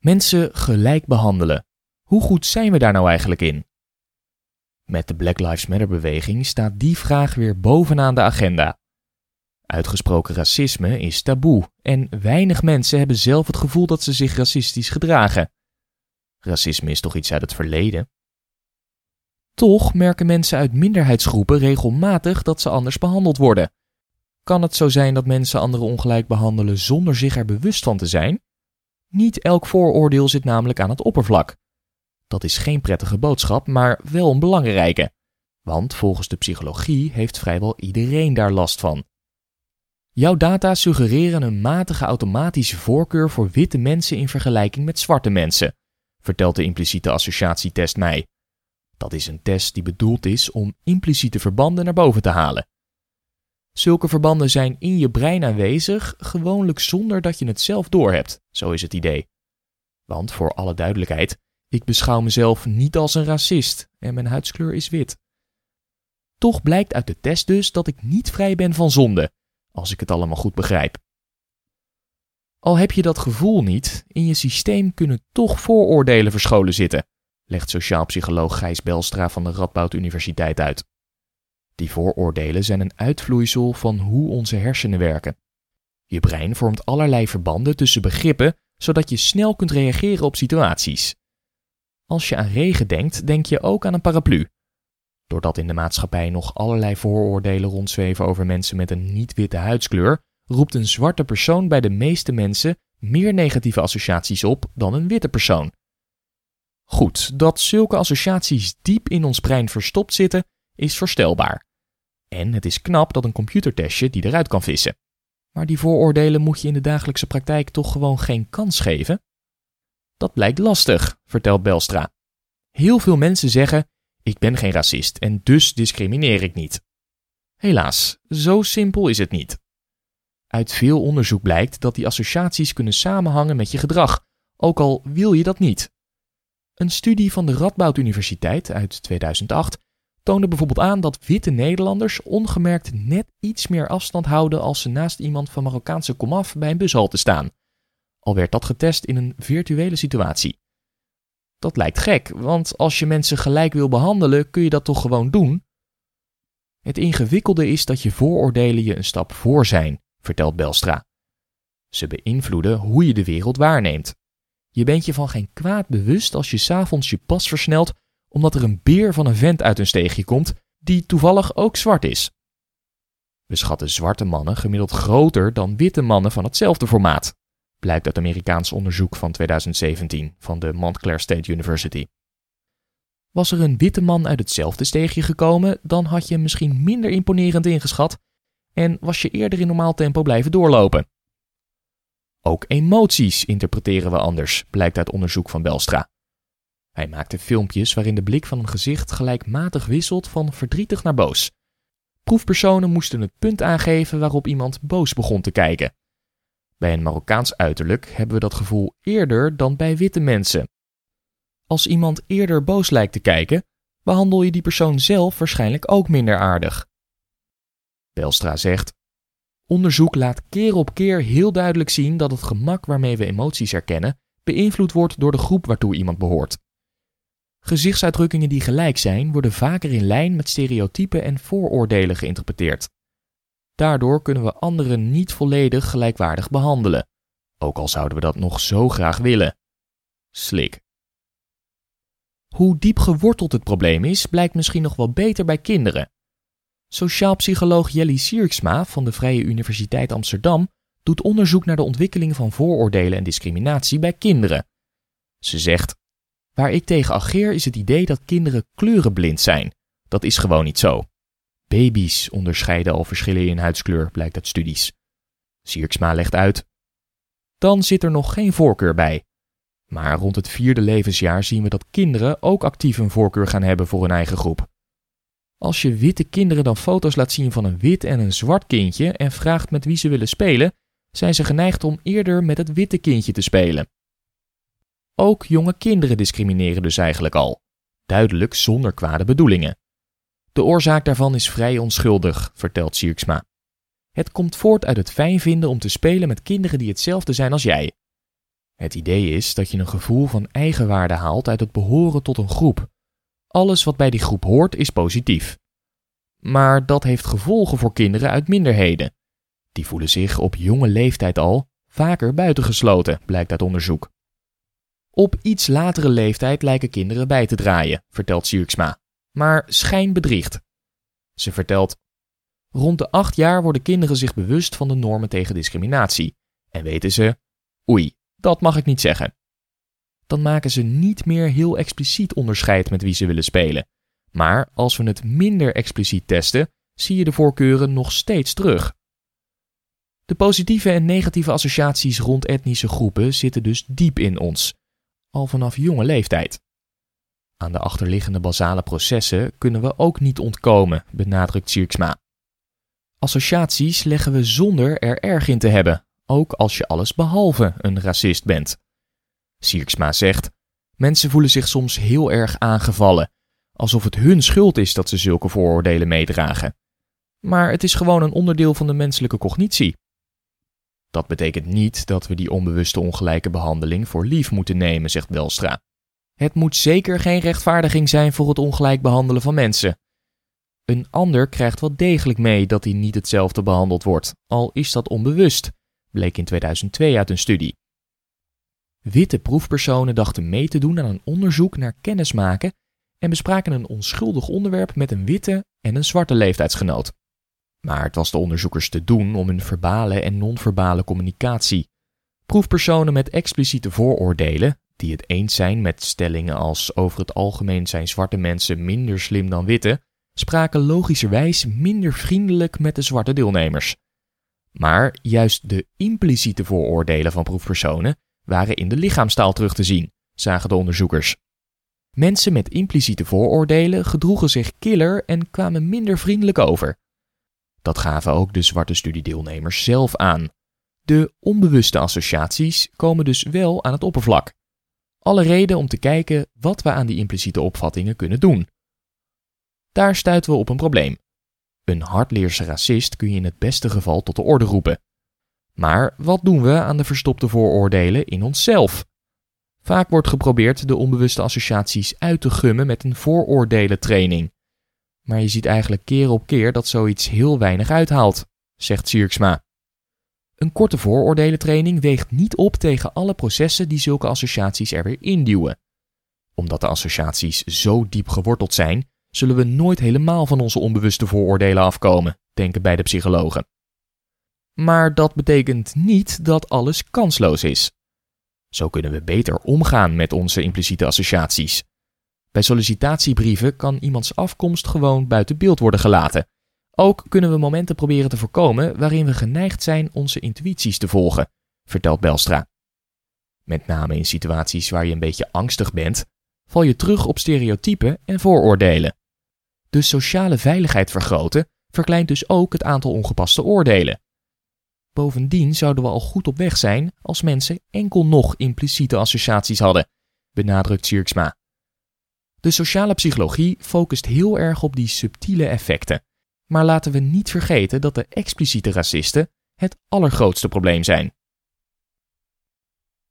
Mensen gelijk behandelen. Hoe goed zijn we daar nou eigenlijk in? Met de Black Lives Matter beweging staat die vraag weer bovenaan de agenda. Uitgesproken racisme is taboe en weinig mensen hebben zelf het gevoel dat ze zich racistisch gedragen. Racisme is toch iets uit het verleden? Toch merken mensen uit minderheidsgroepen regelmatig dat ze anders behandeld worden. Kan het zo zijn dat mensen anderen ongelijk behandelen zonder zich er bewust van te zijn? Niet elk vooroordeel zit namelijk aan het oppervlak. Dat is geen prettige boodschap, maar wel een belangrijke. Want volgens de psychologie heeft vrijwel iedereen daar last van. Jouw data suggereren een matige automatische voorkeur voor witte mensen in vergelijking met zwarte mensen, vertelt de impliciete associatietest mij. Dat is een test die bedoeld is om impliciete verbanden naar boven te halen. Zulke verbanden zijn in je brein aanwezig, gewoonlijk zonder dat je het zelf doorhebt, zo is het idee. Want voor alle duidelijkheid, ik beschouw mezelf niet als een racist en mijn huidskleur is wit. Toch blijkt uit de test dus dat ik niet vrij ben van zonde, als ik het allemaal goed begrijp. Al heb je dat gevoel niet, in je systeem kunnen toch vooroordelen verscholen zitten, legt sociaal psycholoog Gijs Belstra van de Radboud Universiteit uit. Die vooroordelen zijn een uitvloeisel van hoe onze hersenen werken. Je brein vormt allerlei verbanden tussen begrippen, zodat je snel kunt reageren op situaties. Als je aan regen denkt, denk je ook aan een paraplu. Doordat in de maatschappij nog allerlei vooroordelen rondzweven over mensen met een niet-witte huidskleur, roept een zwarte persoon bij de meeste mensen meer negatieve associaties op dan een witte persoon. Goed, dat zulke associaties diep in ons brein verstopt zitten, is voorstelbaar. En het is knap dat een computertestje die eruit kan vissen. Maar die vooroordelen moet je in de dagelijkse praktijk toch gewoon geen kans geven? Dat blijkt lastig, vertelt Belstra. Heel veel mensen zeggen: Ik ben geen racist en dus discrimineer ik niet. Helaas, zo simpel is het niet. Uit veel onderzoek blijkt dat die associaties kunnen samenhangen met je gedrag, ook al wil je dat niet. Een studie van de Radboud Universiteit uit 2008 toonde bijvoorbeeld aan dat witte Nederlanders ongemerkt net iets meer afstand houden als ze naast iemand van Marokkaanse komaf bij een bushalte staan. Al werd dat getest in een virtuele situatie. Dat lijkt gek, want als je mensen gelijk wil behandelen, kun je dat toch gewoon doen? Het ingewikkelde is dat je vooroordelen je een stap voor zijn, vertelt Belstra. Ze beïnvloeden hoe je de wereld waarneemt. Je bent je van geen kwaad bewust als je s'avonds je pas versnelt omdat er een beer van een vent uit een steegje komt die toevallig ook zwart is. We schatten zwarte mannen gemiddeld groter dan witte mannen van hetzelfde formaat, blijkt uit Amerikaans onderzoek van 2017 van de Montclair State University. Was er een witte man uit hetzelfde steegje gekomen, dan had je hem misschien minder imponerend ingeschat en was je eerder in normaal tempo blijven doorlopen. Ook emoties interpreteren we anders, blijkt uit onderzoek van Belstra. Hij maakte filmpjes waarin de blik van een gezicht gelijkmatig wisselt van verdrietig naar boos. Proefpersonen moesten het punt aangeven waarop iemand boos begon te kijken. Bij een Marokkaans uiterlijk hebben we dat gevoel eerder dan bij witte mensen. Als iemand eerder boos lijkt te kijken, behandel je die persoon zelf waarschijnlijk ook minder aardig. Belstra zegt: Onderzoek laat keer op keer heel duidelijk zien dat het gemak waarmee we emoties herkennen beïnvloed wordt door de groep waartoe iemand behoort. Gezichtsuitdrukkingen die gelijk zijn, worden vaker in lijn met stereotypen en vooroordelen geïnterpreteerd. Daardoor kunnen we anderen niet volledig gelijkwaardig behandelen, ook al zouden we dat nog zo graag willen. Slik. Hoe diep geworteld het probleem is, blijkt misschien nog wel beter bij kinderen. Sociaal psycholoog Jelly Sierksma van de Vrije Universiteit Amsterdam doet onderzoek naar de ontwikkeling van vooroordelen en discriminatie bij kinderen. Ze zegt: Waar ik tegen ageer is het idee dat kinderen kleurenblind zijn. Dat is gewoon niet zo. Baby's onderscheiden al verschillen in huidskleur, blijkt uit studies. Sierksma legt uit. Dan zit er nog geen voorkeur bij. Maar rond het vierde levensjaar zien we dat kinderen ook actief een voorkeur gaan hebben voor hun eigen groep. Als je witte kinderen dan foto's laat zien van een wit en een zwart kindje en vraagt met wie ze willen spelen, zijn ze geneigd om eerder met het witte kindje te spelen. Ook jonge kinderen discrimineren dus eigenlijk al, duidelijk zonder kwade bedoelingen. De oorzaak daarvan is vrij onschuldig, vertelt Sierksma. Het komt voort uit het fijn vinden om te spelen met kinderen die hetzelfde zijn als jij. Het idee is dat je een gevoel van eigenwaarde haalt uit het behoren tot een groep. Alles wat bij die groep hoort is positief. Maar dat heeft gevolgen voor kinderen uit minderheden. Die voelen zich op jonge leeftijd al vaker buitengesloten, blijkt uit onderzoek. Op iets latere leeftijd lijken kinderen bij te draaien, vertelt Sierksma. Maar schijn bedriegt. Ze vertelt: Rond de acht jaar worden kinderen zich bewust van de normen tegen discriminatie. En weten ze: oei, dat mag ik niet zeggen. Dan maken ze niet meer heel expliciet onderscheid met wie ze willen spelen. Maar als we het minder expliciet testen, zie je de voorkeuren nog steeds terug. De positieve en negatieve associaties rond etnische groepen zitten dus diep in ons, al vanaf jonge leeftijd. Aan de achterliggende basale processen kunnen we ook niet ontkomen, benadrukt Sierksma. Associaties leggen we zonder er erg in te hebben, ook als je alles behalve een racist bent. Sierksma zegt: Mensen voelen zich soms heel erg aangevallen, alsof het hun schuld is dat ze zulke vooroordelen meedragen. Maar het is gewoon een onderdeel van de menselijke cognitie. Dat betekent niet dat we die onbewuste ongelijke behandeling voor lief moeten nemen, zegt Welstra. Het moet zeker geen rechtvaardiging zijn voor het ongelijk behandelen van mensen. Een ander krijgt wel degelijk mee dat hij niet hetzelfde behandeld wordt, al is dat onbewust, bleek in 2002 uit een studie. Witte proefpersonen dachten mee te doen aan een onderzoek naar kennismaken en bespraken een onschuldig onderwerp met een witte en een zwarte leeftijdsgenoot. Maar het was de onderzoekers te doen om hun verbale en non-verbale communicatie. Proefpersonen met expliciete vooroordelen, die het eens zijn met stellingen als over het algemeen zijn zwarte mensen minder slim dan witte, spraken logischerwijs minder vriendelijk met de zwarte deelnemers. Maar juist de impliciete vooroordelen van proefpersonen waren in de lichaamstaal terug te zien, zagen de onderzoekers. Mensen met impliciete vooroordelen gedroegen zich killer en kwamen minder vriendelijk over. Dat gaven ook de zwarte studiedeelnemers zelf aan. De onbewuste associaties komen dus wel aan het oppervlak. Alle reden om te kijken wat we aan die impliciete opvattingen kunnen doen. Daar stuiten we op een probleem. Een hardleerse racist kun je in het beste geval tot de orde roepen. Maar wat doen we aan de verstopte vooroordelen in onszelf? Vaak wordt geprobeerd de onbewuste associaties uit te gummen met een vooroordelentraining. Maar je ziet eigenlijk keer op keer dat zoiets heel weinig uithaalt, zegt Sierksma. Een korte vooroordelentraining weegt niet op tegen alle processen die zulke associaties er weer induwen. Omdat de associaties zo diep geworteld zijn, zullen we nooit helemaal van onze onbewuste vooroordelen afkomen, denken beide psychologen. Maar dat betekent niet dat alles kansloos is. Zo kunnen we beter omgaan met onze impliciete associaties. Bij sollicitatiebrieven kan iemands afkomst gewoon buiten beeld worden gelaten. Ook kunnen we momenten proberen te voorkomen waarin we geneigd zijn onze intuïties te volgen, vertelt Belstra. Met name in situaties waar je een beetje angstig bent, val je terug op stereotypen en vooroordelen. De sociale veiligheid vergroten verkleint dus ook het aantal ongepaste oordelen. Bovendien zouden we al goed op weg zijn als mensen enkel nog impliciete associaties hadden, benadrukt Sierksma. De sociale psychologie focust heel erg op die subtiele effecten. Maar laten we niet vergeten dat de expliciete racisten het allergrootste probleem zijn.